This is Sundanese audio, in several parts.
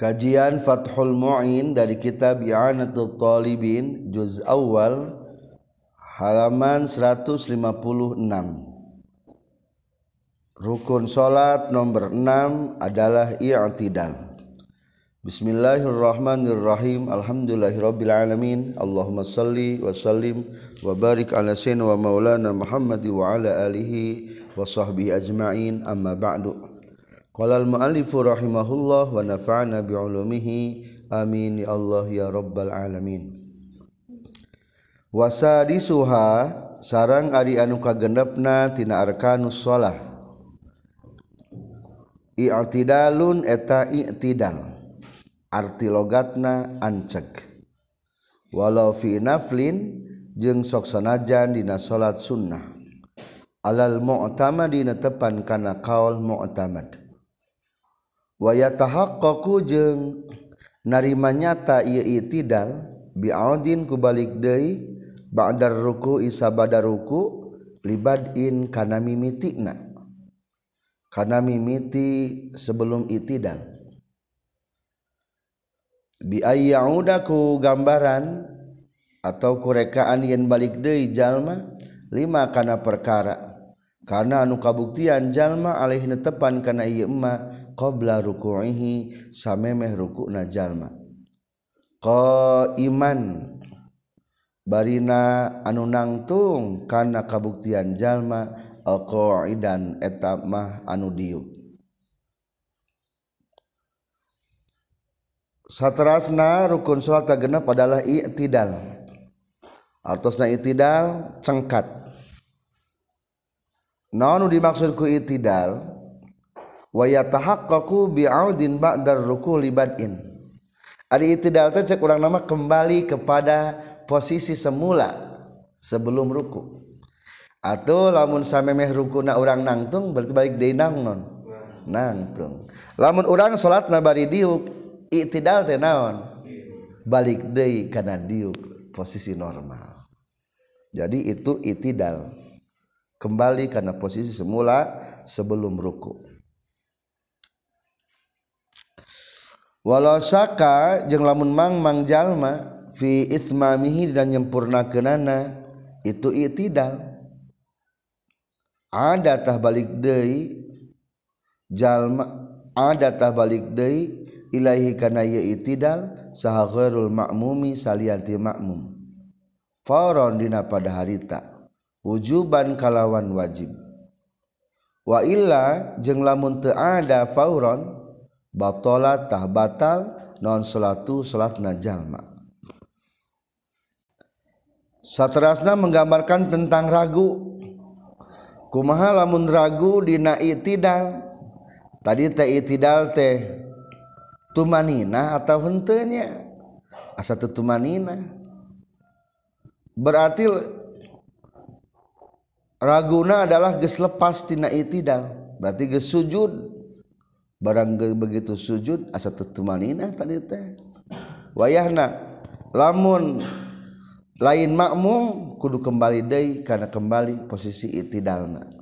Kajian Fathul Mu'in dari kitab I'anatul Talibin juz awal halaman 156. Rukun salat nomor 6 adalah i'tidal. Bismillahirrahmanirrahim. Alhamdulillahirabbil alamin. Allahumma salli wa sallim wa barik ala sayyidina wa maulana Muhammad wa ala alihi wa sahbihi ajma'in. Amma ba'du. Qala al-mu'allifu rahimahullah wa nafa'ana bi'ulumihi amin ya Allah ya rabbal alamin. Wasadisuha sarang ari anu kagendepna tina arkanus shalah. I'tidalun eta i'tidal. Arti logatna anceg. Walau fi naflin jeung sok sanajan dina salat sunnah. Alal mu'tamad dina tepan kana kaul mu'tamad waya tahaqaqu jeung narima nyata ieu itidal bi'adin kubalik deui ba'dar ruku isabada ruku libadin kana mimitina. Kana mimiti sebelum itidal bi ayyauda ku gambaran atau kurekaan yen balik deui jalma lima kana perkara karena anu kabuktian jalma alih tepan ieu emma qabla ruku'ihi samemeh ruku'na jalma. Qaiman Barina anu nangtung karena kabuktian jalma alqaidan eta mah anu diuk. Satrasna rukun salat genep adalah itidal. Artosna itidal cengkat. naon dimaksud ku itidal wa yatahaqqaqu bi'audin ba'dar ruku' libadin ari itidal teh cek urang nama kembali kepada posisi semula sebelum ruku. Atau lamun samemeh rukuna urang nangtung berarti balik deui nangnon nangtung. Lamun urang salat nabari diuk itidal teh naon? Balik deui kana diuk posisi normal. Jadi itu itidal kembali karena posisi semula sebelum ruku. Walau saka jeung lamun mang mang jalma fi ismamihi dan nyempurna kenana itu itidal ada tah balik deui jalma ada tah balik deui ilahi kana ye itidal saha ghairul ma'mumi salianti ma'mum. Faron dina pada harita wujuban kalawan wajib. Wa illa jeung lamun teu ada fauron batalat tah batal non salatu salatna jalma. Satrasna menggambarkan tentang ragu. Kumaha lamun ragu dina itidal tadi teh itidal teh tumanina atau henteu nya asa teu tumanina berarti raguna adalah geus lepas tina itidal berarti geus sujud. Barang begitu sujud asa tetumanina tadi teh. Wayahna lamun lain makmum kudu kembali deui karena kembali posisi itidalna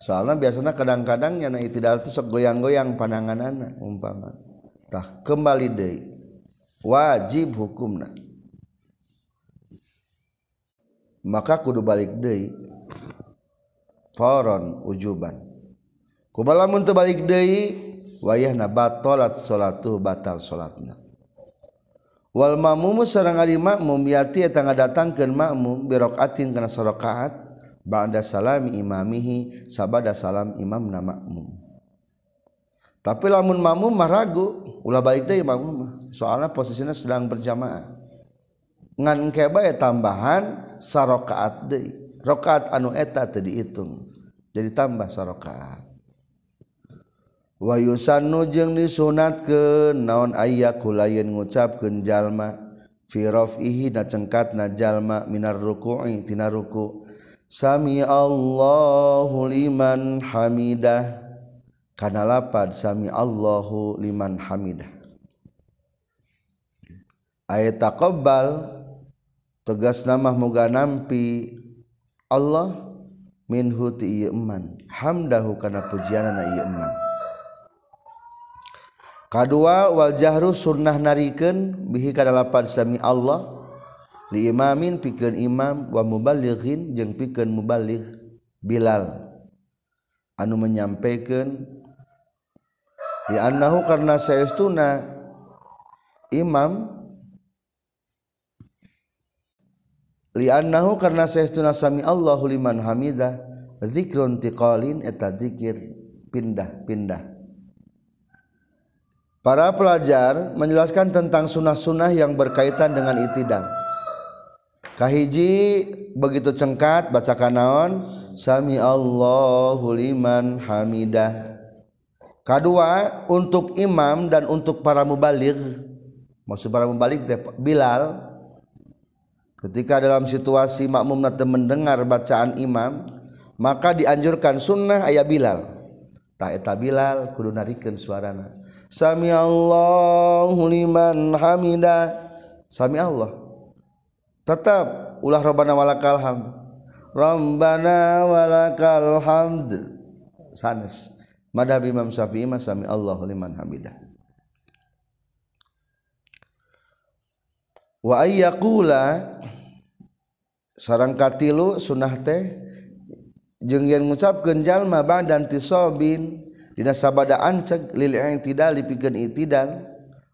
soalnya biasanya kadang-kadang nyana itidal itu sok goyang-goyang pandanganana umpama. Tah kembali deui. Wajib hukumna. maka kudu balik deui. Faron ujuban. Kumalamun teu balik deui wayahna batalat salatu batal salatna wal makmum sareng ari makmum yati eta ngadatangkeun makmum bi raqatin kana sarakaat ba'da salami imamihi sabada salam imamna makmum tapi lamun makmum mah ragu ulah balik deui makmum soalnya posisinya sedang berjamaah. Ngan engke bae tambahan sarokaat deui. Rakaat anu eta teu diitung jadi tambah sarokaat. wa yusannu jeung disunatkeun naon ayyaku lain ngucapkeun jalma fi raf'ihi na cengkatna jalma minar ruku'i tina ruku. Sami Allahu liman hamidah. Kana lapad sami Allahu liman hamidah. Ayat taqabbal tegas nama muga nampi. Allah minhu ti ieu iman hamdahu kana pujianana ieu iman kadua wal jahru sunnah narikeun bihi kana lapan sami Allah. Li imamin pikeun imam wa muballighin jeung pikeun muballigh Bilal. Anu menyampaikan di annahu karena saestuna imam liannahu karena saestuna sami Allahu liman hamidah zikrun tiqalin eta zikir pindah-pindah Para pelajar menjelaskan tentang sunnah-sunnah yang berkaitan dengan itidal. Kahiji begitu cengkat baca kanaon sami Allahu liman hamidah. Kedua untuk imam dan untuk para mubaligh maksud para mubaligh Bilal ketika dalam situasi makmum nanti mendengar bacaan imam maka dianjurkan sunnah ayat Bilal. Tak eta Bilal kudu narikeun suarana. Sami Allahu liman hamida. Sami Allah. Tetap ulah rabbana walakal hamd rabbana walakal hamd. Sanes. Madhab Imam Syafi'i sami Allahu liman hamidah wa ayyaqula sareng katilu sunnah teh jeung yen ngucapkeun jalma badan tisobin dina sabada anceg lil i'tidal dipikeun itidal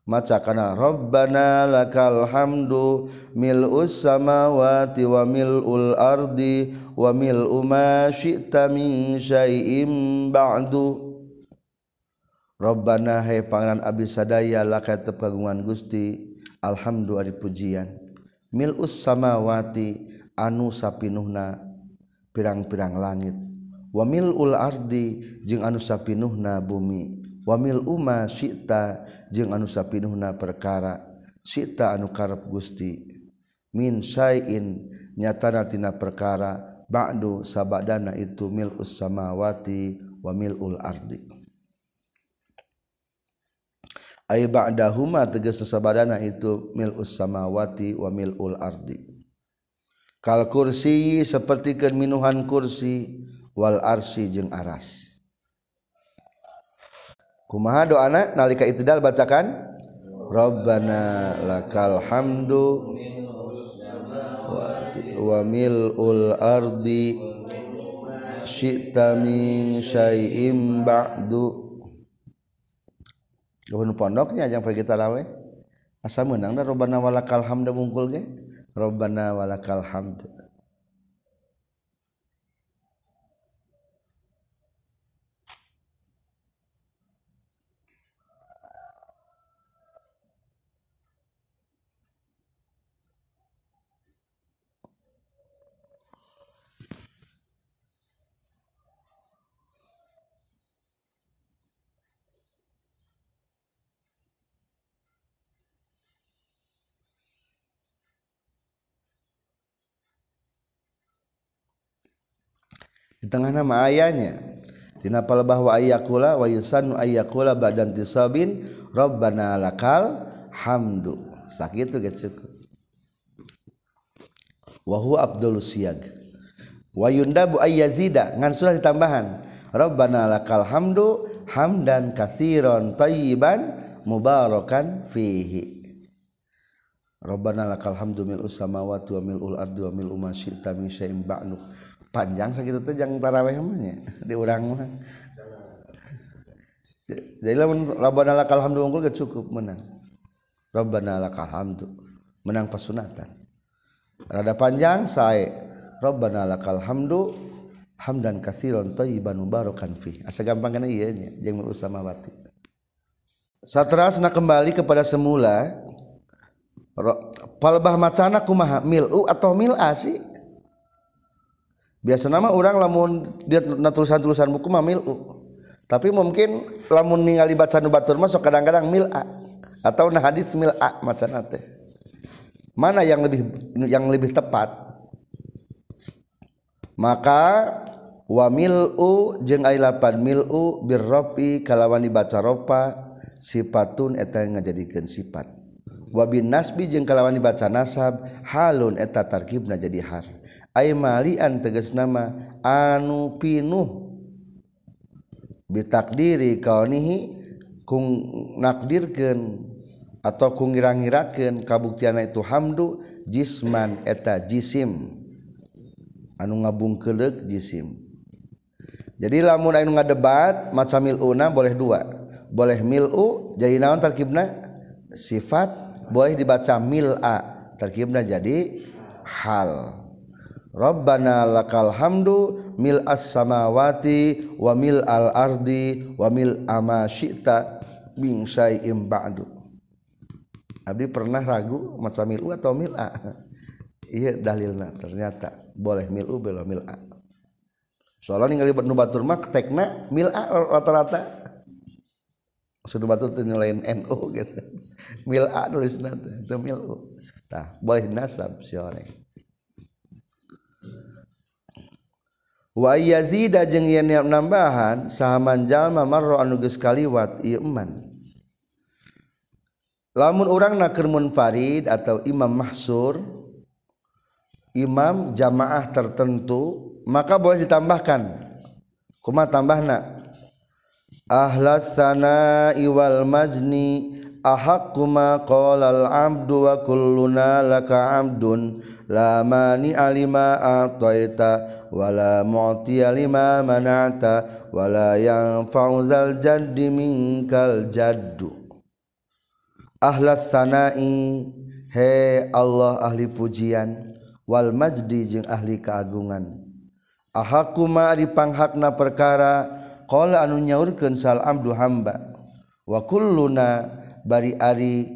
maca kana rabbana lakal hamdu mil'us samawati wa mil'ul ardi wa mil'u ma syi'ta min syai'in ba'du. Rabbana hai pangeran abdi sadaya lakat tepagungan Gusti alhamdu ari pujian. Mil us samawati anu sapinuhna pirang-pirang langit. Wa mil ul ardi jeung anu sapinuhna bumi. Wa mil uma syita jeung anu sapinuhna perkara. Syita anu karep Gusti. Min syai'in nyatana tina perkara. Ba'du sabadana itu mil us samawati wa mil ul ardi. Ay ba'dahuma tegas sesabadana itu mil'us samawati wa mil'ul ardi. Kal kursi seperti minuhan kursi wal arsi jeung aras. Kumaha doana nalika itidal bacakan? Rabbana lakal hamdu wa mil'ul ardi syi'ta min syai'im ba'du Gubernur pondoknya yang pergi taraweh. Asa menang dah Robbana walakal hamd mungkul ge. Robbana walakal hamd. Di tengah nama ayahnya. Dinapal bahwa ayakula wa yusanu ayakula badan tisabin rabbana lakal hamdu. Sakitu get cukup wa abdul siyag. Wa yundabu ayyazida. Ngan surah ditambahan. Rabbana lakal hamdu hamdan katsiran tayyiban mubarakan fihi. Rabbana lakal hamdu mil samawati wa mil'ul ardi wa mil'u ma min syai'in panjang sakit teh jang taraweh mah di urang mah. Jadi lamun rabbana lakal hamdu unggul geus cukup menang. Rabbana lakal hamdu menang pasunatan. Rada panjang sae rabbana lakal hamdu hamdan katsiran thayyiban mubarakan fi asa gampang kana ieu nya jeung usamawati satrasna kembali kepada semula palbah macana kumaha mil'u atau mil'asi biasa nama orang lamun dia natusan tulisan buku mah milu tapi mungkin lamun ningali bacaan batur masuk kadang-kadang mil'a atau nah hadis mil'a macan nate mana yang lebih yang lebih tepat? Maka wa mil'u jeung ai lapan mil'u birrofi kalawan dibaca ropa sifatun eta ngajadikeun sifat. Wa bin nasbi jeung kalawan dibaca nasab halun eta tarkibna jadi har. Aymalian teges nama anu pinuh. Bitak diri kau nihi kung nakdirkan atau kung ngira-ngirakan kabuktiana itu hamdu jisman eta jisim. Anu ngabung kelek jisim. Jadi lamun anu ngadebat macam miluna boleh dua. Boleh milu jadi naon terkibna sifat boleh dibaca mil'a terkibna jadi hal. Rabbana lakal hamdu mil as samawati wa mil al ardi wa mil ama syi'ta min syai'im ba'du. Abdi pernah ragu macam milu atau mil'a iya dalilna ternyata. Boleh milu belum mil'a soalnya ningali nu batur mah tekna mil'a rata-rata. Sudah batur teu nyelain NU gitu. Mil'a nulisna teh milu tah boleh nasab si orang wa yazida jeung yen nambahan sahaman jalma marra anu geus kaliwat ieu iman lamun urang keur munfarid atau imam mahsur imam jamaah tertentu maka boleh ditambahkan. Kuma tambahna ahlas sana iwal majni ahakuma qala al abdu wa kulluna laka abdun. La mani alima ataita wala mu'ti alima mana'ta wala yanfa'u zal jaddi minkal jaddu. Ahlas sana'i he Allah ahli pujian wal majdi jeung ahli keagungan. Ahakuma di panghakna perkara qala anu nyaurkeun sal abdu hamba wa kulluna bari ari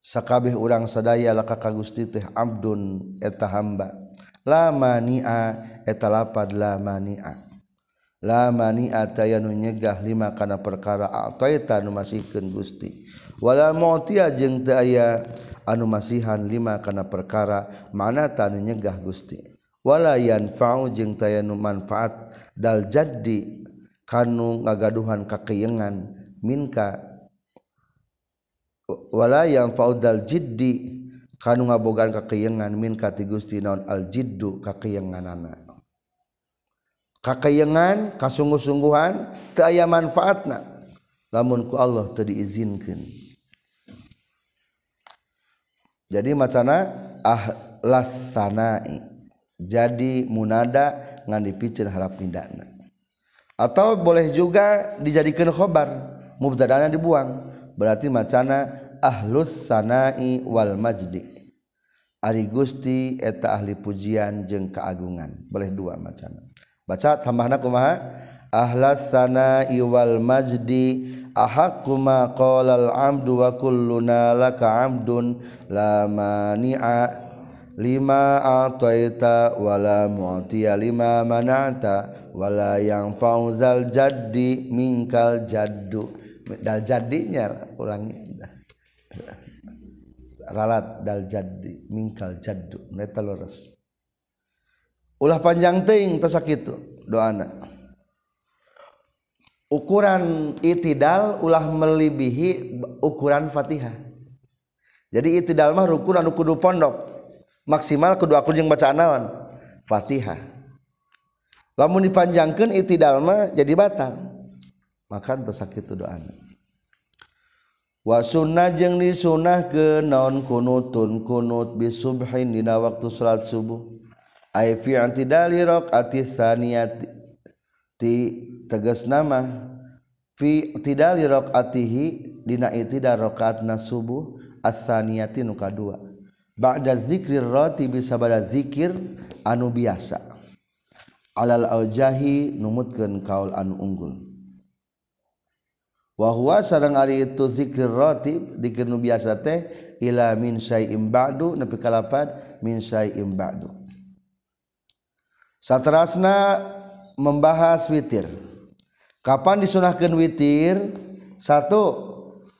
sakabeh urang sadaya laka ka Gusti teh abdun eta hamba. La mania eta lapad la mania. La mania taya nu nyegah lima kana perkara ataita nu masihkeun Gusti. Wala mu'tiya jeung teu aya anu masihan lima kana perkara mana tanu nyegah Gusti. Wala yanfa'u jeung taya nu manfaat dal jaddi kanu ngagaduhan kakeyengan minka wala yang faudal jiddi. Kanu ngabogan kakeyengan min kati Gusti naon al jiddu kakeyenganana kakeyengan kasungguh-sungguhan teu aya manfaatna. Lamun ku Allah teu diizinkeun. Jadi macana ahlas sanai. Jadi munada ngan dipicen harap pindahna atau boleh juga dijadikan khobar mubtadana dibuang berarti macana ahlus sanai wal majdi. Ari Gusti eta ahli pujian jeung keagungan. Boleh dua macana. Baca tambahna kumaha? Ahlas sanai wal majdi. Ahaqqu ma qala al amdu wa kulluna laka amdun la mani'a lima ataita wala mu'tiya lima mana'ta wala yang fauzal jaddi minkal jaddu. Dal jadinya ulangi. Ralat dal jadi mingkal jaddu mereka leres ulah panjang ting tersak itu doana. Ukuran itidal ulah melebihi ukuran fatihah. Jadi itidal mah rukunan kudu pondok. Maksimal kedua aku yang baca naon? Fatihah. Lamun dipanjangkan itidal mah jadi batal. Maka tersak itu doana. wasunnah jeung disunnah ke naon kunutun kunut bisubhin dina waktu salat subuh. Ay fi antidali raqati tsaniyati ti tegas nama. Fi tidali raqatihi dina itidal rakaatna subuh as-saniyati nu kadua. Ba'da zikrir bisa sabada zikir anu biasa. Alal aujahi numutkeun kaul anu unggul. wahwa sarang ari itu zikir ratib dikir nu biasa teh ila min syai'im ba'du nepi kalapad min syai'im ba'du. Saterasna membahas witir. Kapan disunahkan witir? Satu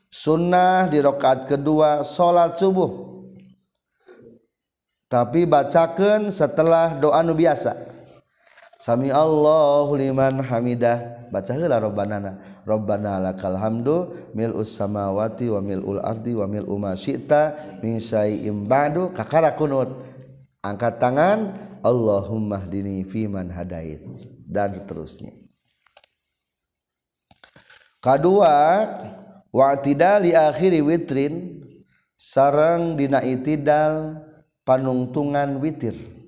sunnah di rakaat kedua salat subuh. Tapi bacakan setelah doa nu biasa. Sami Allahu liman hamidah. Baca heula robbanana robbana lakal hamdu mil'us samawati wa mil'ul ardi wa mil'u ma syi'ta min syai'in ba'du. Kakara kunut. Angkat tangan. Allahumma hdini fiman hadait. Dan seterusnya. Kedua watidali akhiri witrin. Sarang dina itidal panungtungan witir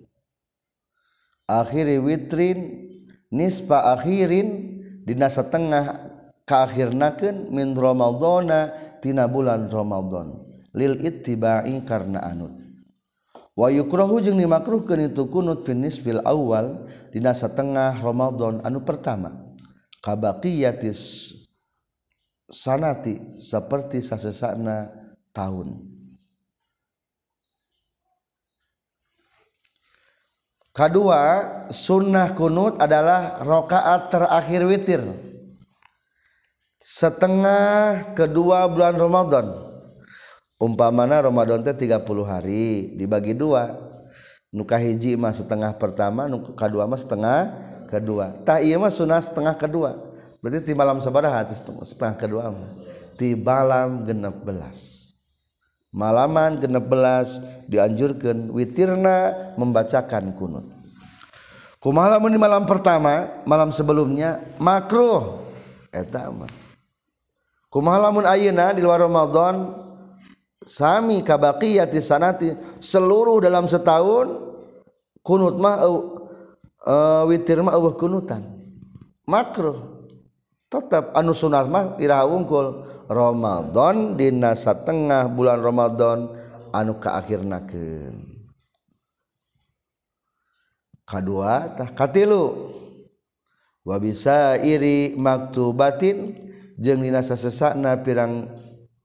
akhiri witrin nispa akhirin dina setengah kaakhirnakeun min Ramadhana tina bulan Ramadhan. Lil ittiba'i karena anut. Wa yukrahu jeung dimakruhkeun itu kunut fi nisfil awal dina setengah Ramadhan anu pertama. Kabaqiyatis sanati seperti sasesana tahun. Kedua sunnah kunut adalah rokaat terakhir witir. Setengah kedua bulan Ramadan. Umpamana Ramadan teh 30 hari dibagi dua. Nuka hiji mah setengah pertama nuka kedua mah setengah kedua. Tah iya mah sunah setengah kedua. Berarti di malam sabaraha setengah kedua mah. Di malam genep belas malaman ke-11 dianjurkan witirna membacakan kunut. Kumalamun di malam pertama malam sebelumnya makruh. Eta mah. Kumalamun ayeuna di luar Ramadan sami kabaqiyati sanati seluruh dalam setahun kunut mah uh, witir mah eueuh kunutan. Makruh. tetap anu sunnah mah iraha wungkul. Ramadan dina satengah bulan Ramadan anu kaakhirnakeun. Kadua tah katilu. Wa bisa iri maktubatin jeung dina sasesana pirang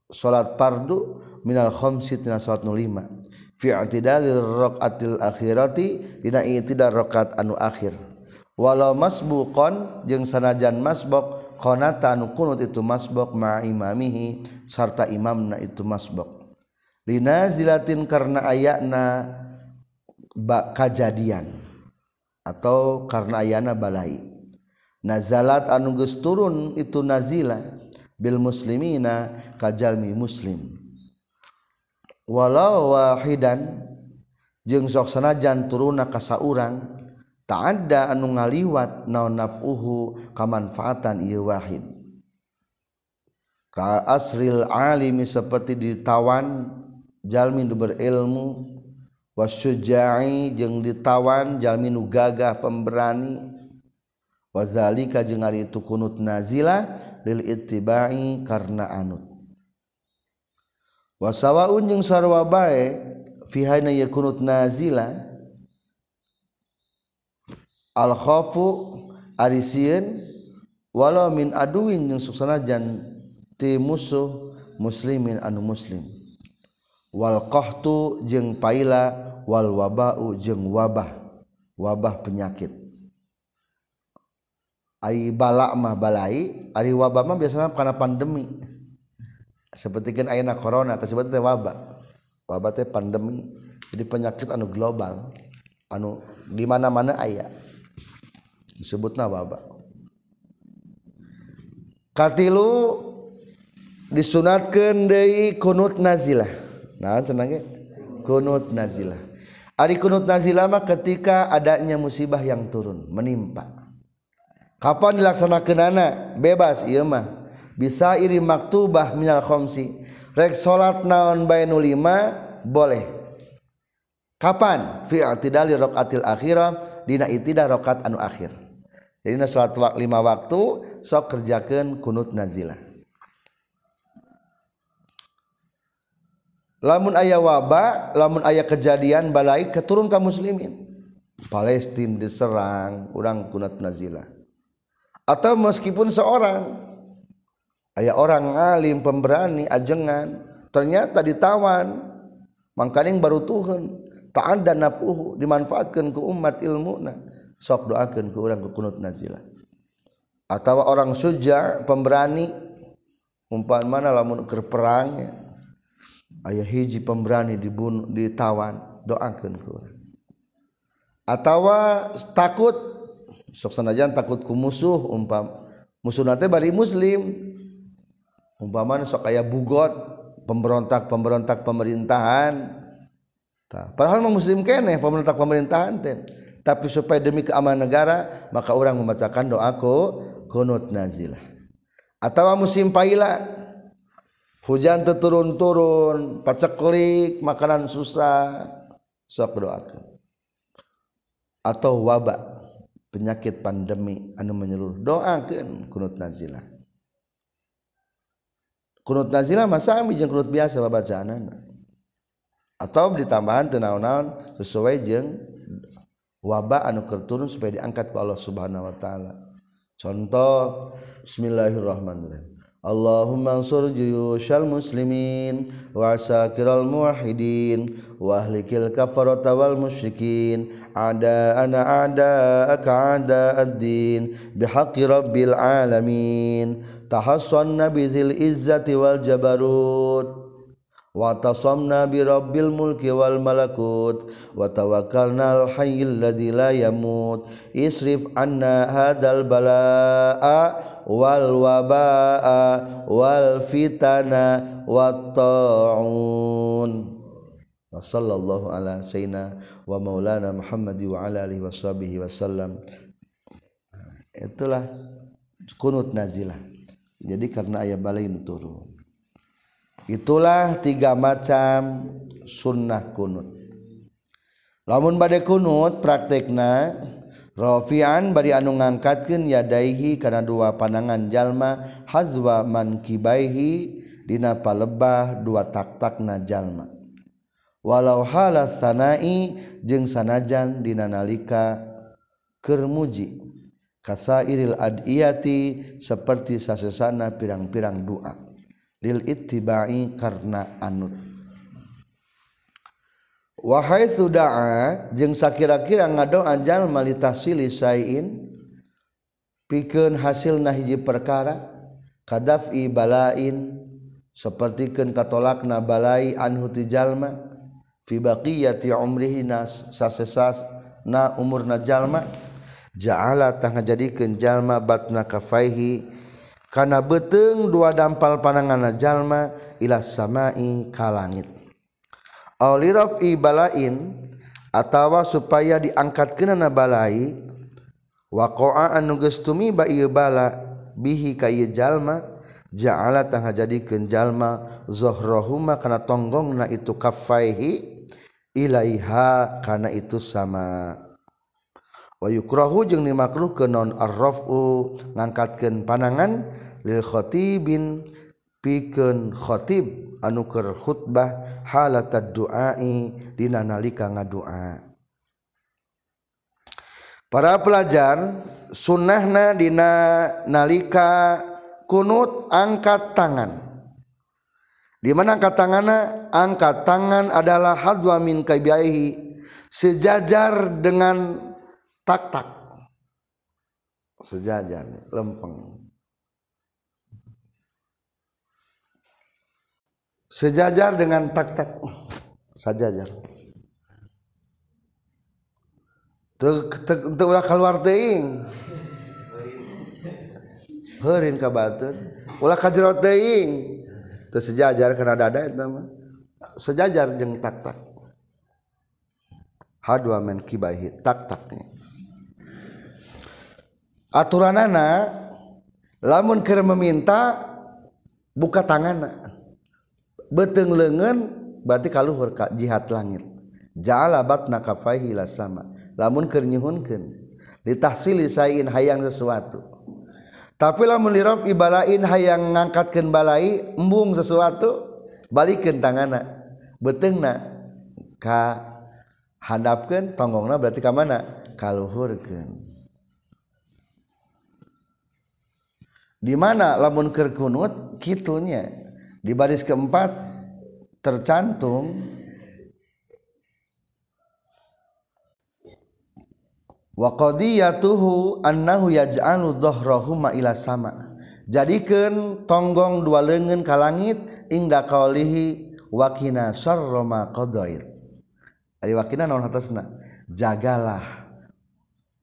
salat fardu minal khamsi tina salat nu lima. Fi i'tidalil raqatil akhirati dina i'tidal rakaat anu akhir. Walau masbuqon jeung sanajan masbok qanata anu qunut itu masbok ma imamihi sarta imamna itu masbok linazilatin karena ayatna kajadian atau karena ayana balai. Nazalat anu geus turun itu nazila bil muslimina kajalmi muslim. Walau wahidan jeung sok sanajan turuna ka saurang tak ada anu ngaliwat naon naf'uhu kamanfaatan ieu wahid. Ka asril alimi seperti ditawan jalmi nu berilmu wasyuja'i jeung ditawan jalmi nu gagah pemberani wazalika jeung ari itu kunut nazila lil ittibai karena anut. Wasawaun jeung sarwa bae fi hayna yakunut nazila alkhofu arisien walau min aduin yang suksana jan ti musuh muslimin anu muslim. Wal qahtu jeung paila wal wabau jeung wabah wabah penyakit. Ari balak mah balai ari wabah mah biasanya karena pandemi. Seperti kan ayana corona atau sebetulnya wabah. Wabah teh pandemi jadi penyakit anu global. Anu di mana-mana aya. Ayah disebutna wabah katilu disunatkan dari kunut nazilah. Nah cenah kunut nazilah. Ari kunut nazilah mah ketika adanya musibah yang turun menimpa. Kapan dilaksanakan anak bebas iya mah. Bisa iri maktubah minal khomsi. Rek salat naon bainu lima? Boleh. Kapan? Fi raqatil akhirah. Dina itidah rakaat anu akhir jadi salat lima waktu sok kerjakeun kunut nazilah. Lamun aya wabah lamun aya kejadian balai keturun ka muslimin. Palestina diserang urang kunut nazilah. Atau meskipun seorang ayah orang alim pemberani ajengan ternyata ditawan mangkaning baru Tuhan tak ada nafuhu dimanfaatkan ke umat ilmu sok doakan ke orang ke kunut nazila. Atau orang suja pemberani umpan mana lamun ke perang ya. ayah hiji pemberani dibunuh ditawan doakan ke orang atau takut sok sanajan takut ku musuh umpam musuh nanti bari muslim. Umpama sok kayak bugot pemberontak pemberontak pemerintahan. Ta, padahal mah muslim keneh pemberontak pemerintahan teh. tapi supaya demi keamanan negara maka orang membacakan doaku kunut nazilah. Atau musim paila hujan teturun-turun paceklik makanan susah sok doakan atau wabak penyakit pandemi anu menyeluruh doakan kunut nazilah. Kunut nazilah masa ami jeung kunut biasa babacaanana atau ditambahan tenaun-naun sesuai jeung wabah anu kerturun supaya diangkat ke Allah subhanahu Wa ta'ala. Contoh Bismillahirrahmanirrahim. Allahumma ansur juyushal muslimin wa sakiral muwahhidin wa ahlikil kafarata wal musyrikin. Ada ana ada aka ada ad-din bihaqqi rabbil alamin. Tahassanna bizil izzati wal jabarut. Watasomna birabbil mulki wal malakut. Watawakkalna al-hayyil ladzi la yamut. Isrif anna hadal bala'a wal waba'a wal fitana wat ta'un Wa sallallahu ala sayyidina wa maulana Muhammad wa ala alihi wa sahbihi wasallam Itulah kunut nazilah. Jadi karena ayat balain turun itulah tiga macam sunnah kunut. Lamun badai kunut praktekna Rafi'an bari anu ngangkatkeun yadaihi kana dua panangan jalma hazwa mankibaihi dina palebah dua taktakna jalma. Walau hala sanai jeung sanajan dina nalika keur muji. Kasairil adiyati seperti sasesana pirang-pirang doa. lil ittiba'i karena anut. Wahai sudaa jeung sakira-kira ngadoa jalma litasili sayin pikeun hasilna hiji perkara kadaf'i balain sapertikeun katolakna balai anhu ti jalma fi baqiyati umrihi nas sasesas na umurna jalma ja'ala tah ngajadikeun jalma batna kafaihi karena beteng dua dampal panangan jalma ilah samai ka langit. Aulirof ibalain atawa supaya diangkat kenana balai waqa'a anuges tumiba bala bihi ka jalma ja'ala tangha jadikeun jalma zahrahuma kana tonggongna itu kafaihi ilaiha kana itu sama' Wahyukrohu jeung dimakruh ke non arrofu ngangkatkan panangan lilkhoti bin pikhoib anuker khutbah halata duai dinanalika ngadua. Para pelajar sunnahna dina nalika kunut angkat tangan. Di mana angkat tanganna? Angkat tangan adalah hadwa min kaibihi sejajar dengan tak-tak sejajar lempeng. Sejajar dengan tak-tak sajajar teu ulah keluar teuing heureun ka batur ulah ka jero teuing teu sejajar kana dada eta mah. Sejajar jeung tak-tak hadwa men kibahi aturan lamun keur meminta buka tangan beteng lengan berarti kaluhur jihad langit. Ja'ala batna kafaihi sama lamun keur nyuhunkeun. Ditahsili sain hayang sesuatu. Tapi lamun lirob ibalain hayang ngangkatkeun balai embung sesuatu balikeun tanganna betengna ka handapkeun tonggongna berarti ka mana? Kaluhurkeun. di mana lamun kerkunut kitunya. Di baris keempat tercantum wa qadiyatuhu annahu yaj'alu dhahrahu ila sama. Jadikeun tonggong dua leungeun ka langit ingda qaulihi wakina syarra ma qadair ari wakina naon atasna jagalah.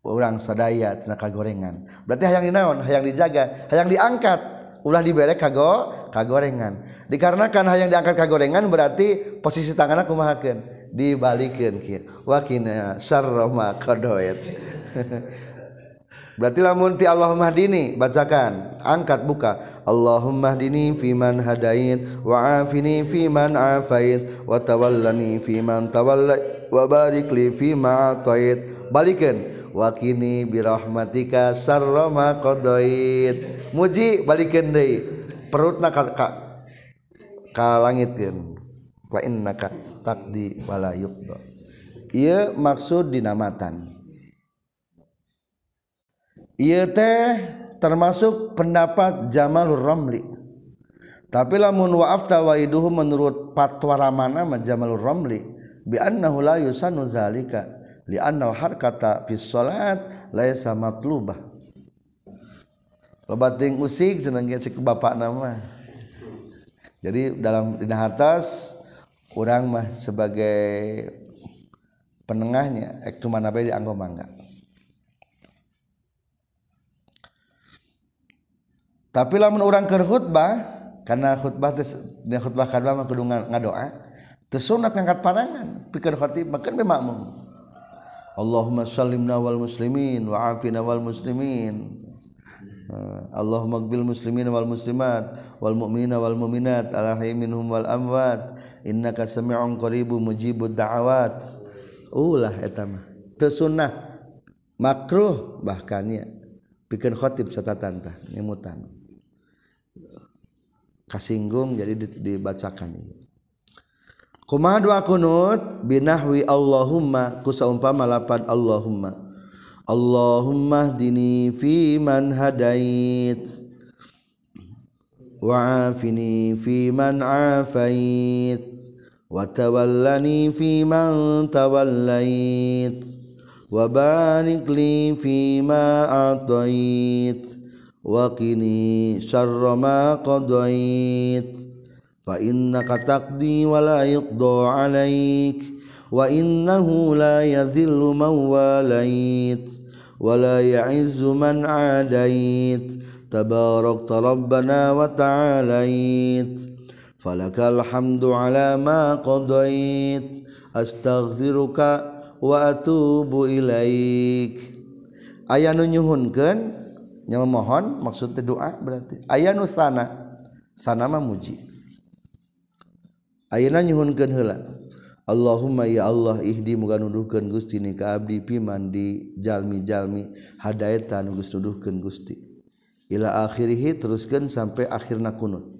orang sadaya tina kagorengan. Berarti yang dinaon yang dijaga yang diangkat. Ulah dibere kago kagorengan. Dikarenakan yang diangkat kagorengan berarti posisi tangan aku mahakan dibalikin kia wakina sarroma sarrama berarti lamun ti Allahumma dini bacakan. Angkat buka. Allahumma dini fiman hadait wa afini fiman afait wa tawallani fiman tawallai, wa barikli fima atait. Balikin wakini birahmatika sarrama qadoid muji balikan deui perutna ka, ka, ka langitkeun fa innaka taqdi wala yuqda. Ieu maksud dinamatan. Iya teh termasuk pendapat Jamalur Ramli. Tapi lamun wa'afta waiduhu menurut patwa ramana Jamalur Ramli bi annahu la zalika li annal harkata fi shalat laisa matlubah. Loba ting usik cenah ge cek bapak nama. Jadi dalam dina atas orang mah sebagai penengahnya ek cuma nabe dianggap mangga. tapi lamun orang ke khutbah karena khutbah dia khutbah kedua mah kudu ngadoa teu sunat ngangkat pandangan pikir khatib makan makmum Allahumma salimna wal muslimin wa afina wal muslimin. Eh, Allah magbil muslimin wal muslimat wal mu'mina wal mu'minat alahi minhum wal amwat. Innaka sami'un qaribu mujibud da'awat. Ulah eta mah. Teu sunnah makruh bahkan ya pikeun khatib satatan tah nyemutan. Kasinggung jadi dibacakan. ieu kumaha doa kunut? Binahwi Allahumma kusaumpama lapad Allahumma. Allahumma dini fi man hadait. Wa'afini fi man afait. Wa tawallani fi man tawallait. Wa barik li fi ma atait. Wakini syarrama qadait fa innaka taqdi wa la yuqda 'alaik wa innahu la yazillu man walait wa la ya'izzu man 'adait tabarakta rabbana wa ta'alait فلك الحمد على ما قضيت wa وأتوب ilaik aya nu nyuhunkeun nya memohon maksudnya doa berarti. Aya nu sana. Sana mah muji. Ayeuna nyuhunkeun heula. Allahumma ya Allah ihdi muga nuduhkeun Gusti ni ka abdi piman di jalmi-jalmi hadaetan geus nuduhkeun Gusti. Ila akhirih teruskeun sampai akhirna kunut.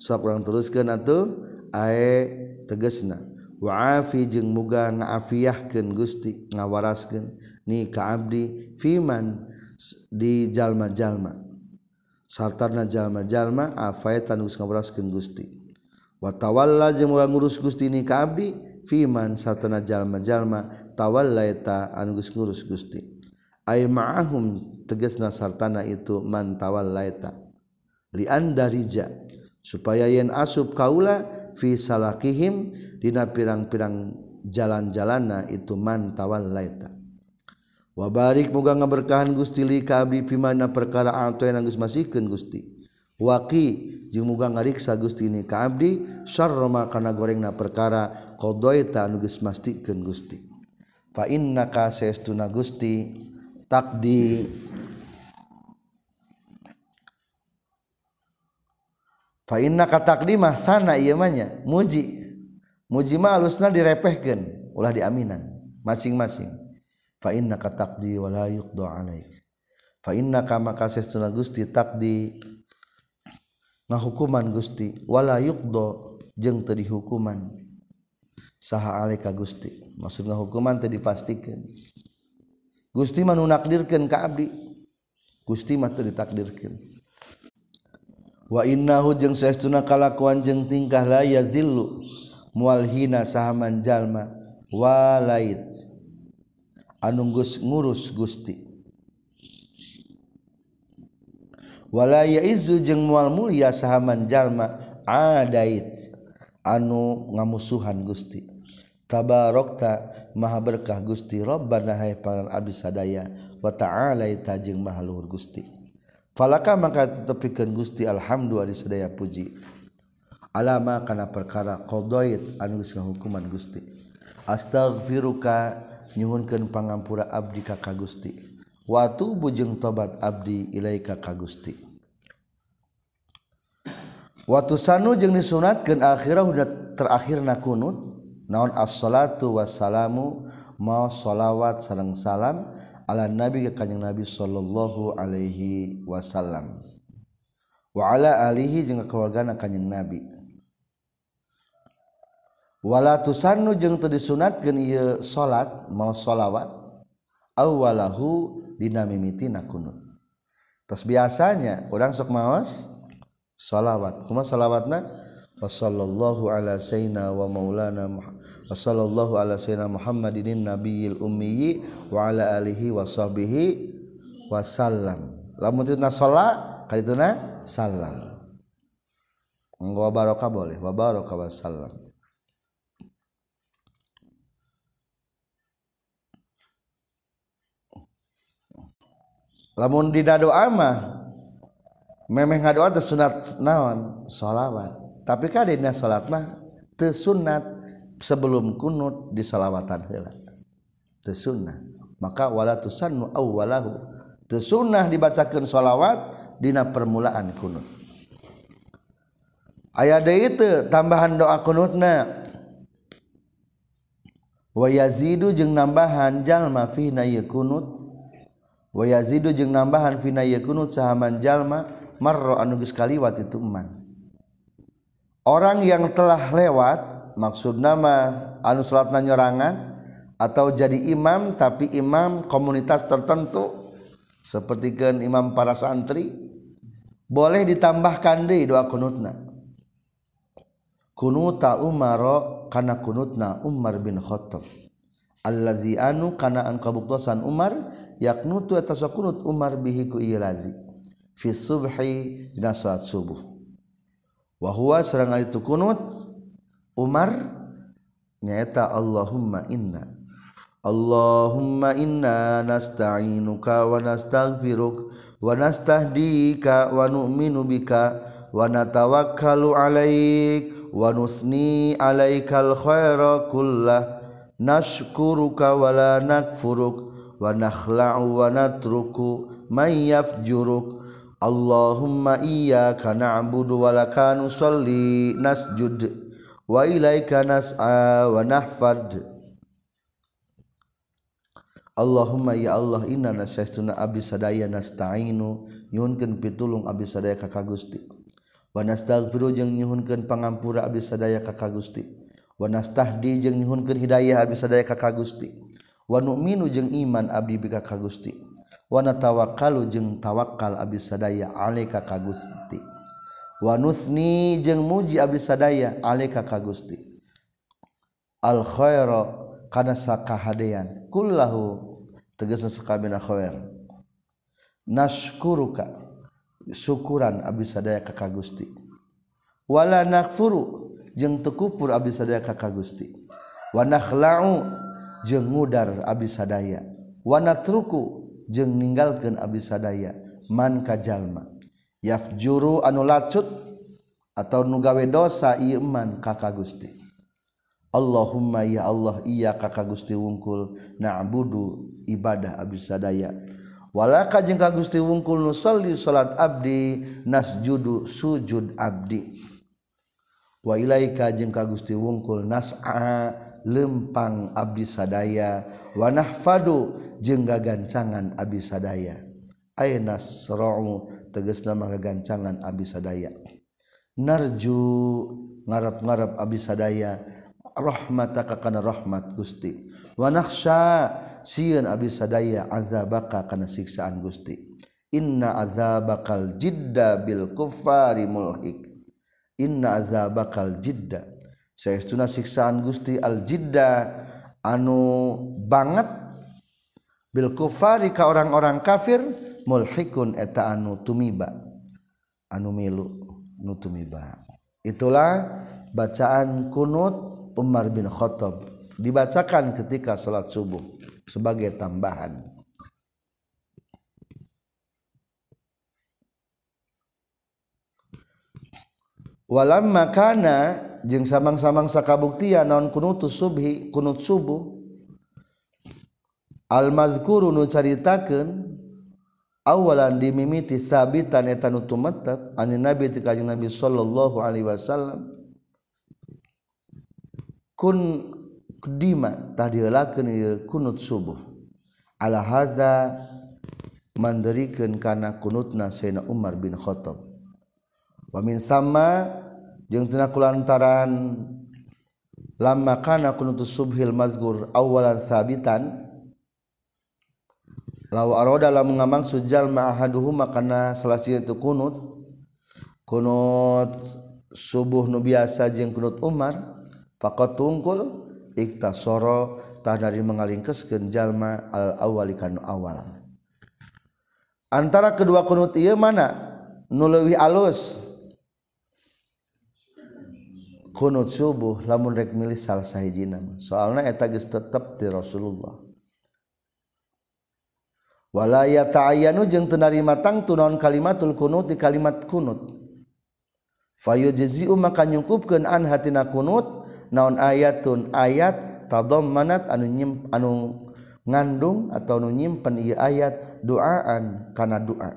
Sok urang teruskeun atuh ae tegesna waafi jeung muga ngaafiyahkeun Gusti ngawaraskeun ni ka abdi fiman di jalma-jalma. Sartana jalma-jalma afaetan geus ngawaraskeun Gusti. Wa tawalla jeung ngurus Gusti ni ka abdi fiman sartana jalma-jalma tawalla eta anu geus ngurus Gusti. Ay ma'ahum tegasna sartana itu man tawalla eta li andarija supaya yen asub kaula fi salakihim dina pirang-pirang jalan-jalanna itu man tawalla eta wabarik muga ngaberkahan Gusti li ka abdi pimana perkara atu yang geus masihkeun Gusti waqi jeung muga ngariksa Gusti ni ka abdi syarra ma kana gorengna perkara qadaita anu geus mastikeun Gusti. Fa innaka saestuna Gusti takdi fa innaka taqdimah sana ieu mah muji. Muji mah alusna direpehkeun ulah diaminan masing-masing. Fa innaka taqdi wa la yuqda alaik. Fa innaka maka sesuna Gusti taqdi ngahukuman Gusti. Wala yukdo jeung teu dihukuman. Saha alika Gusti. Maksud ngahukuman teu dipastikan. Gusti mah nu nakdirkeun ka abdi. Gusti mah teu ditakdirkeun. Wa innahu jeung saestuna kalakuan jeung tingkah la yazillu mual hina sahaman jalma walait. Anu ngurus Gusti. walaya izu jeung mual mulia sahaman jalma adait anu ngamusuhan Gusti. Tabarokta maha berkah Gusti Rabbana hai paran abdi sadaya wa ta'ala tajing maha Gusti. Falaka maka tetepikan Gusti alhamdulillah sadaya puji. Alama kana perkara qadait anu geus hukuman Gusti. Astaghfiruka nyuhunkeun pangampura abdi ka Gusti. watu bujeng tobat Abdi Ilaika ka Gusti. Watu sanu jeung disunatkan akhirah udah terakhir na kunut naon as-salatu wassalamu mau sholawat sareng salam ala nabi ke kanjeng nabi sallallahu alaihi wasallam. Wa ala alihi jeung keluargana kanjeng nabi. Wala tusannu jeung teu disunatkeun ieu salat mau sholawat awalahu dina mimitina kunut terus biasanya orang sok mawas salawat kuma salawatna wasallallahu ala sayyidina wa maulana wasallallahu ala sayyidina muhammadin nabiyil ummiyi wa ala alihi wa sahbihi wasallam lamun titna sholat kalituna salam Wa barokah boleh, wa barokah wasallam. Lamun di dado ama memeh ngadoa teh sunat naon? Sholawat. Tapi kadina salat mah teu sunat sebelum kunut di salawatan heula. Teu sunnah. Maka wala tusannu awwalahu. Teu sunnah dibacakeun sholawat dina permulaan kunut. Aya deui teu tambahan doa kunutna. Wa yazidu jeung nambahan jalma fi na kunut wa yazidu jeung nambahan fi na kunut sahaman jalma marra anu geus kaliwat itu eman. Orang yang telah lewat maksud nama anu salat nyorangan atau jadi imam tapi imam komunitas tertentu seperti kan imam para santri boleh ditambahkan di doa kunutna. Kunuta umaro kana kunutna Umar bin Khattab. Allazi anu kana an kabuktosan Umar yaknutu eta kunut Umar bihi ku ieu lazi. Fi subhi dina salat subuh. Wa huwa sareng ari kunut Umar nyaeta Allahumma inna. Allahumma inna nasta'inuka wa nastaghfiruk wa nastahdika wa nu'minu bika wa natawakkalu 'alaik wa nusni 'alaikal khaira kullah. Nashkuruka wa la nakfuruk wa nakhla'u wa natruku man yafjuruk. Allahumma iyyaka na'budu wa laka nusalli nasjud. Wa ilaika nas'a wa nahfad. Allahumma ya Allah inna nasyaituna abdi sadaya nasta'inu. Nyuhunkeun pitulung abdi sadaya ka Gusti wa nastaghfiru jeung nyuhunkeun pangampura abdi sadaya ka Gusti wa nastahdi jeung nyuhunkeun hidayah abdi sadaya ka Gusti Wanukminu jeung iman abdi bika ka Gusti. Wana tawakalu jeung tawakal abdi sadaya aleka ka Gusti. Wanusni jeung muji abdi sadaya aleka ka Gusti. Al khaira kana sakahadean kullahu tegese sakabehna khair. Nashkuruka syukuran abdi sadaya ka Gusti. Wala nakfuru jeung tekupur abdi sadaya ka Gusti. Wa nakhla'u jeung ngudar abdi sadaya wana truku jeung ninggalkeun abdi sadaya man ka jalma. Yafjuru anu lacut atau nu gawe dosa ieu kakak ka ka Gusti. Allahumma ya Allah iya ka Gusti wungkul na'budu ibadah abdi sadaya walaka jeung ka Gusti wungkul nu salat abdi nasjudu sujud abdi. Wa ilaika jeung ka Gusti wungkul nas'a lempang abdi sadaya wanah fadu jengga gancangan abdi sadaya. Ainasra'u tegas nama gancangan abdi sadaya. Narju ngarap-ngarap abdi sadaya rahmataka kana rahmat Gusti. Wa nakhsha sieun abdi sadaya azabaka kana siksaan Gusti. Inna azabakal jidda bil kufari mulhik. Inna azabakal jidda seuna siksaan Gusti Al-jidda anu banget bil kufari ka orang-orang kafir mulhikun eta anu tumiba. Anu milu nu tumiba. Itulah bacaan kunut Umar bin Khattab. Dibacakan ketika salat subuh sebagai tambahan. walam makana jeung samang-samang sakabuktian non kunutus subhi kunut subuh. Almazkuru nu caritakeun awalan dimimiti sabitan eta nu tumetep anjeun nabi ti kanjeng nabi sallallahu alaihi wasallam. Kun kedima tadi ieu kunut subuh. Ala haza manderikeun kana kunutna sayyidina Umar bin Khattab. Wa min sama jeung tina kulantaran lamma kana kunutus subhil mazgur awalan sabitan dalam mengamang sujal mahaduhu makana selasi itu kunut kunut subuh nu biasa jeung kunut Umar faqat tungkul iktasoro tah dari mengalingkeskeun jalma al awali kanu awal. Antara kedua kunut ieu mana? Nu leuwih alus kunut subuh lamun rek milih salah sahiji nama soalnya eta geus tetep ti Rasulullah. Wala yata'ayyanu jeung teu narima tangtu naon kalimatul kunut di kalimat kunut. Fayujzi'u maka nyukupkeun an hatina kunut naon ayatun ayat tadammanat anu nyim anu ngandung atau nu nyimpen ieu ayat doaan kana doa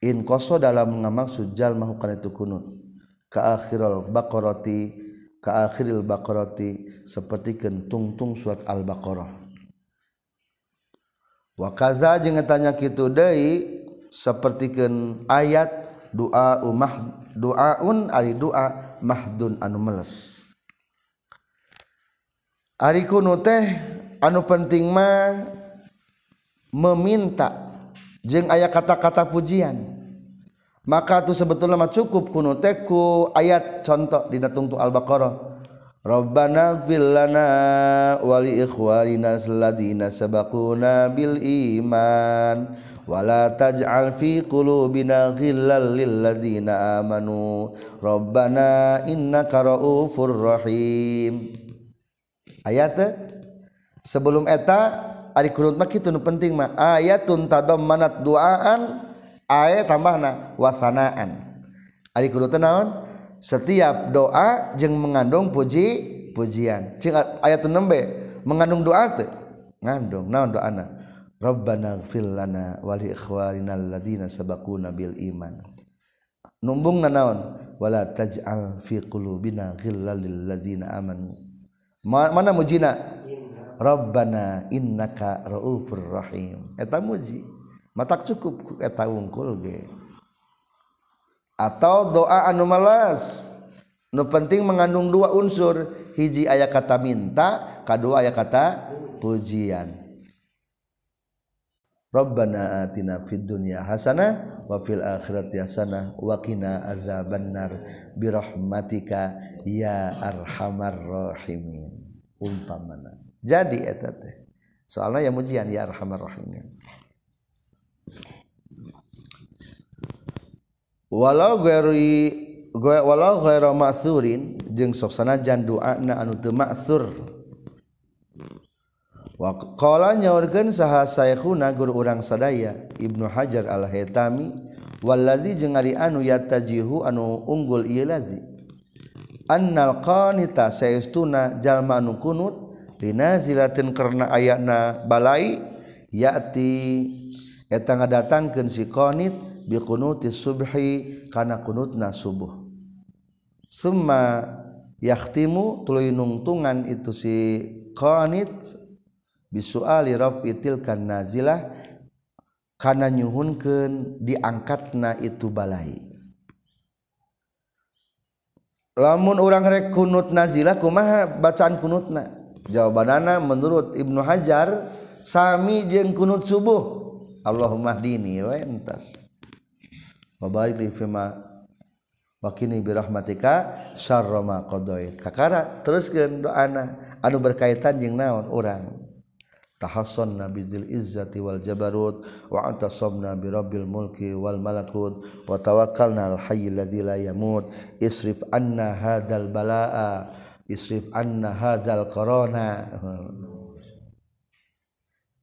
in qaso dalam ngamaksud jalma hukana itu kunut. kaakhirul baqarati kaakhiril baqarati seperti tungtung surat al-baqarah. Wa kaza jeung tanya kitu deui sapertikeun ayat doa umah doaun ari doa mahdun anu meles. Ari kunu teh anu penting mah meminta jeung aya kata-kata pujian. maka tuh sebetulnya mah cukup kuno teku ayat contoh di tungtu al-baqarah. Rabbana fillana wali ikhwanina alladina sabaquna bil iman wala taj'al fi qulubina ghillal lil ladina amanu. Rabbana innaka raufur rahim. Ayat sebelum eta ari kunut mah kitu nu penting mah. Ayatun tadammanat duaan aya tambahna wasanaan. Ari kudu naon? Setiap doa jeung mengandung puji pujian. Cing ayat nembe mengandung doa teh. Ngandung naon doana? Rabbana fil lana wa li ikhwanina alladziina sabaquna bil iman. Numbung naon? Wala taj'al fi qulubina ghillal lil ladzina amanu. Mana mujina? Rabbana innaka raufur rahim. Eta muji. Matak cukup eta ungkul ge. Atau doa anu malas nu penting mengandung dua unsur. Hiji ayat kata minta kedua ayat kata pujian. Rabbana atina fid dunya hasanah wa fil akhirati hasanah wa qina azabannar. Bi rahmatika ya arhamar rahimin. Umpamana. Jadi eta teh. Soalnya yang mujian ya arhamar rahimin walau gari walau ghaira ma'tsurin jeung sok sanajan doana anu teu ma'tsur wa qala nyaurkeun saha saykhuna guru urang sadaya Ibnu Hajar Al-Haytami wallazi jeung ari anu yatajihu anu unggul ieu lazi? Annal qanita sayastuna jalma anu kunut linazilatin karena ayana balai yati eta ngadatangkeun si qanit biqunuti subhi kana kunutna subuh. Summa yahtimu tuluy nungtungan itu si qanit bisuali raf'i tilkan nazilah kana nyuhunkeun diangkatna itu balai. Lamun urang rek kunut nazilah kumaha bacaan kunutna? Jawabanana menurut Ibnu Hajar sami jeung kunut subuh. Allahumma dini wa entas. Wabarik li fima wakini bi rahmatika syarra ma qadait. Kakara teruskeun doana anu berkaitan jeung naon urang? Tahassanna bizil izzati wal jabarut wa antasabna bi rabbil mulki wal malakut wa tawakkalna al hayy alladzi la yamut. Isrif anna hadzal balaa isrif anna hadzal corona.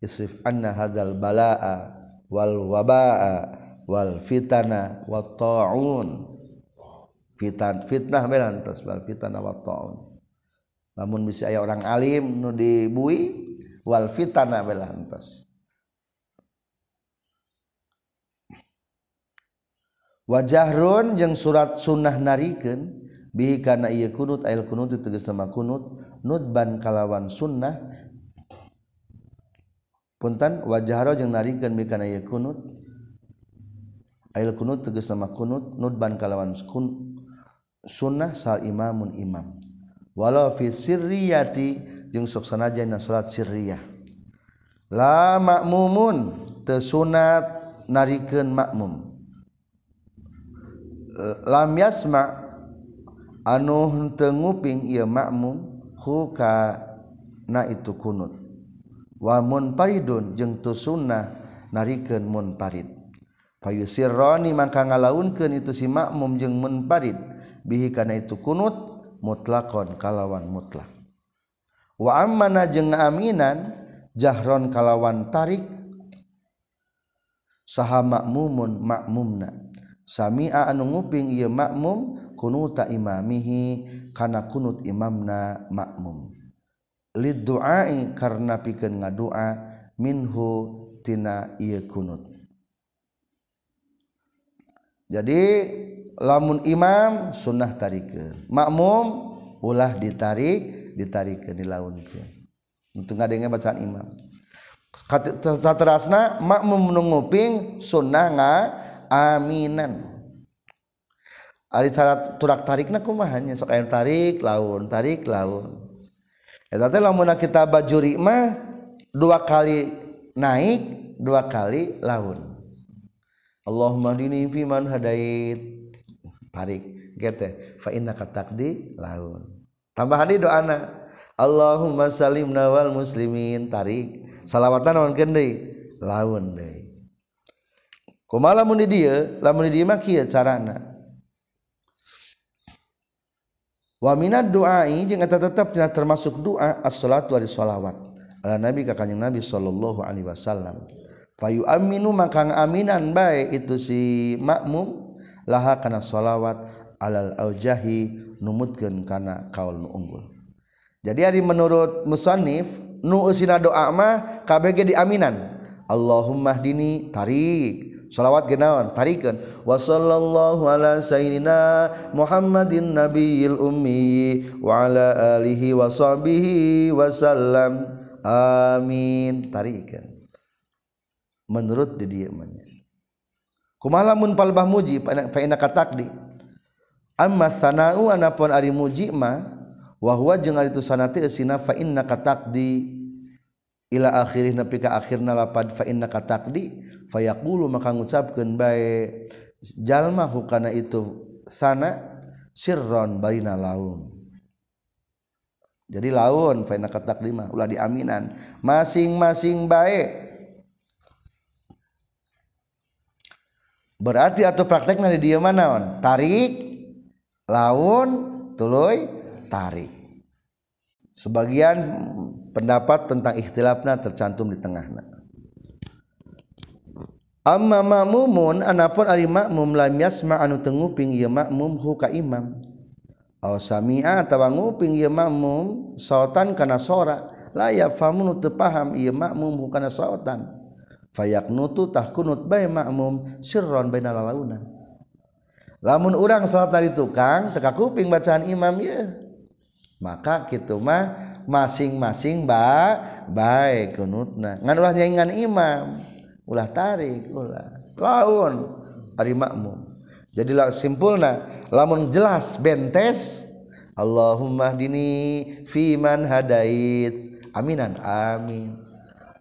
Isrif anna hadzal balaa wal wabaa wal fitana wa ta'un. Fitan fitnah berantos wal fitana wa ta'un. Namun bisa aya orang alim nu dibui wal fitana belantos wajahron yang surat sunnah nariken bi karena ia kunut ayat kunut tegas nama kunut nutban kalawan sunnah puntan wajahro jeung narikeun mikana ieu kunut. Ail kunut tegas nama kunut nudban kalawan kun sunnah sal imamun imam. Walau fi sirriyati jeung sok sanajan na salat sirriyah. La ma'mumun teu sunat narikeun makmum. Lam yasma anu henteu nguping ieu makmum hu ka na itu kunut. wamunparidun jeung tu sunnah narikan munparid payusirroni maka ngalaunkeun itu si makmum jeung munparid bihi kana itu kunut mutlakon kalawan mutlak. Wa ammana jeung aminan jahron kalawan tarik. Saha makmumun makmumna. Sami'a anu nguping ieu makmum kunuta imamihi kana kunut imamna makmum. lidduai karena pikeun ngadua minhu tina ieu kunut. Jadi lamun imam sunnah tarikeun. Makmum ulah ditarik ditarikeun dilaunkeun. Untuk ngadenge bacaan imam. Saterasna makmum nunguping sunnah nga aminan. Ari cara turak tarikna kumahanya sok air tarik laun tarik laun. lamun kita bajuri mah dua kali naik dua kali laun. Allahumma dini fiman hadait. Tarik gete fa innaka taqdi laun. Tambah di doana Allahumma salim nawal muslimin. Tarik salawatan lawan deui? Laun deui. Kumaha lamun di dieu? Lamun di dieu mah kieu carana? waminat doai jeung eta tetep tina termasuk doa as-salatu ari sholawat ala nabi ka kanjeng nabi sallallahu alaihi wasallam. Fayu aminu maka aminan bae itu si makmum laha kana sholawat alal aujahi numutkeun kana kaul nu unggul. Jadi ari menurut musannif nu usina doa mah kabeh diaminan. Allahumma hdini tarik. shalawat genawan tarikan. Wasallallahu ala sayyidina Muhammadin nabiyil ummi wa ala alihi wa sahbihi wasallam amin. Tarikan. Menurut di dia manya. Kumalamun palbah muji fa inna katakdi amma sanau anapun ari muji ma wa huwa jeung ari tu sanati eusina fa inna katakdi ila akhirih nepi ka akhirna lapad fa inna katakdi fayaqulu maka ngucapkeun bae jalma hukana itu sana sirron barina laun. Jadi laun fa inna katakdi mah ulah diaminan. Masing-masing bae. Berarti atau prakteknya di dia mana tarik laun tuluy tarik. Sebagian pendapat tentang ikhtilafna tercantum di tengahna. Amma makmumun anapun ari makmum lam yasma anu tenguping ieu makmum hu ka imam. Aw sami'a atawa nguping ieu makmum sautan kana sora. La yafamu nu teu paham ieu makmum hu kana sautan fayaqnutu tahkunut bae makmum sirron baina lalaunan. Lamun urang salat dari tukang teka kuping bacaan imam ya maka gitu mah masing-masing ba baik kunutna. Ngan ulah nyaingan imam ulah tarik ulah laun ari makmum. Jadilah simpulna lamun jelas bentes Allahumma dini fiman hadait. Aminan amin.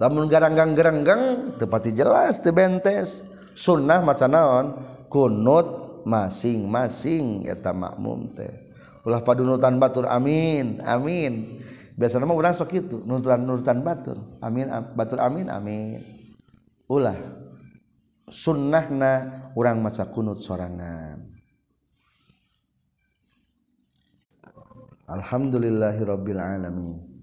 Lamun garanggang gerenggang tepati jelas teu bentes. Sunnah maca naon? Kunut masing-masing eta makmum teh. Ulah padunutan batur amin amin. biasanya mah orang sok itu nurutan nurutan batur. Amin batur amin amin. Ulah sunnahna orang maca kunut sorangan. Alhamdulillahirabbil alamin.